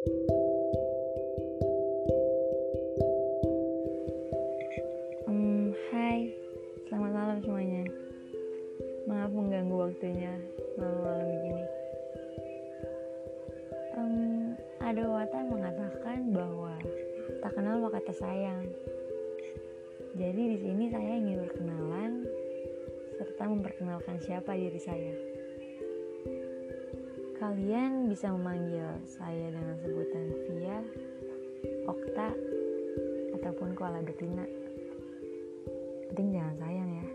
Um, hai, selamat malam semuanya. Maaf mengganggu waktunya malam-malam begini. Um, ada watan mengatakan bahwa tak kenal maka tak sayang. Jadi di sini saya ingin berkenalan serta memperkenalkan siapa diri saya. Kalian bisa memanggil saya dengan sebutan Via, Okta, ataupun Koala Betina. Penting jangan sayang ya.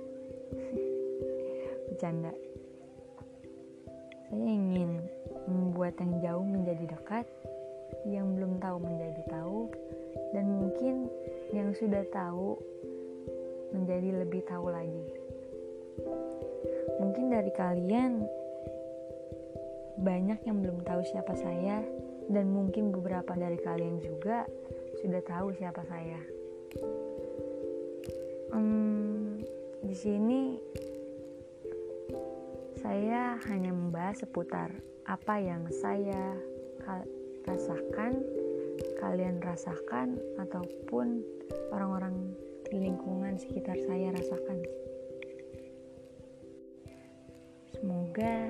Bercanda. Saya ingin membuat yang jauh menjadi dekat, yang belum tahu menjadi tahu, dan mungkin yang sudah tahu menjadi lebih tahu lagi. Mungkin dari kalian banyak yang belum tahu siapa saya, dan mungkin beberapa dari kalian juga sudah tahu siapa saya. Hmm, di sini saya hanya membahas seputar apa yang saya rasakan, kalian rasakan, ataupun orang-orang di lingkungan sekitar saya rasakan. Semoga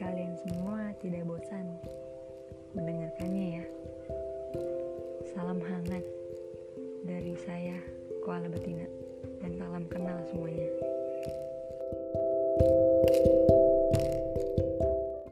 kalian semua tidak bosan mendengarkannya ya. Salam hangat dari saya, Koala Betina, dan salam kenal semuanya. thank you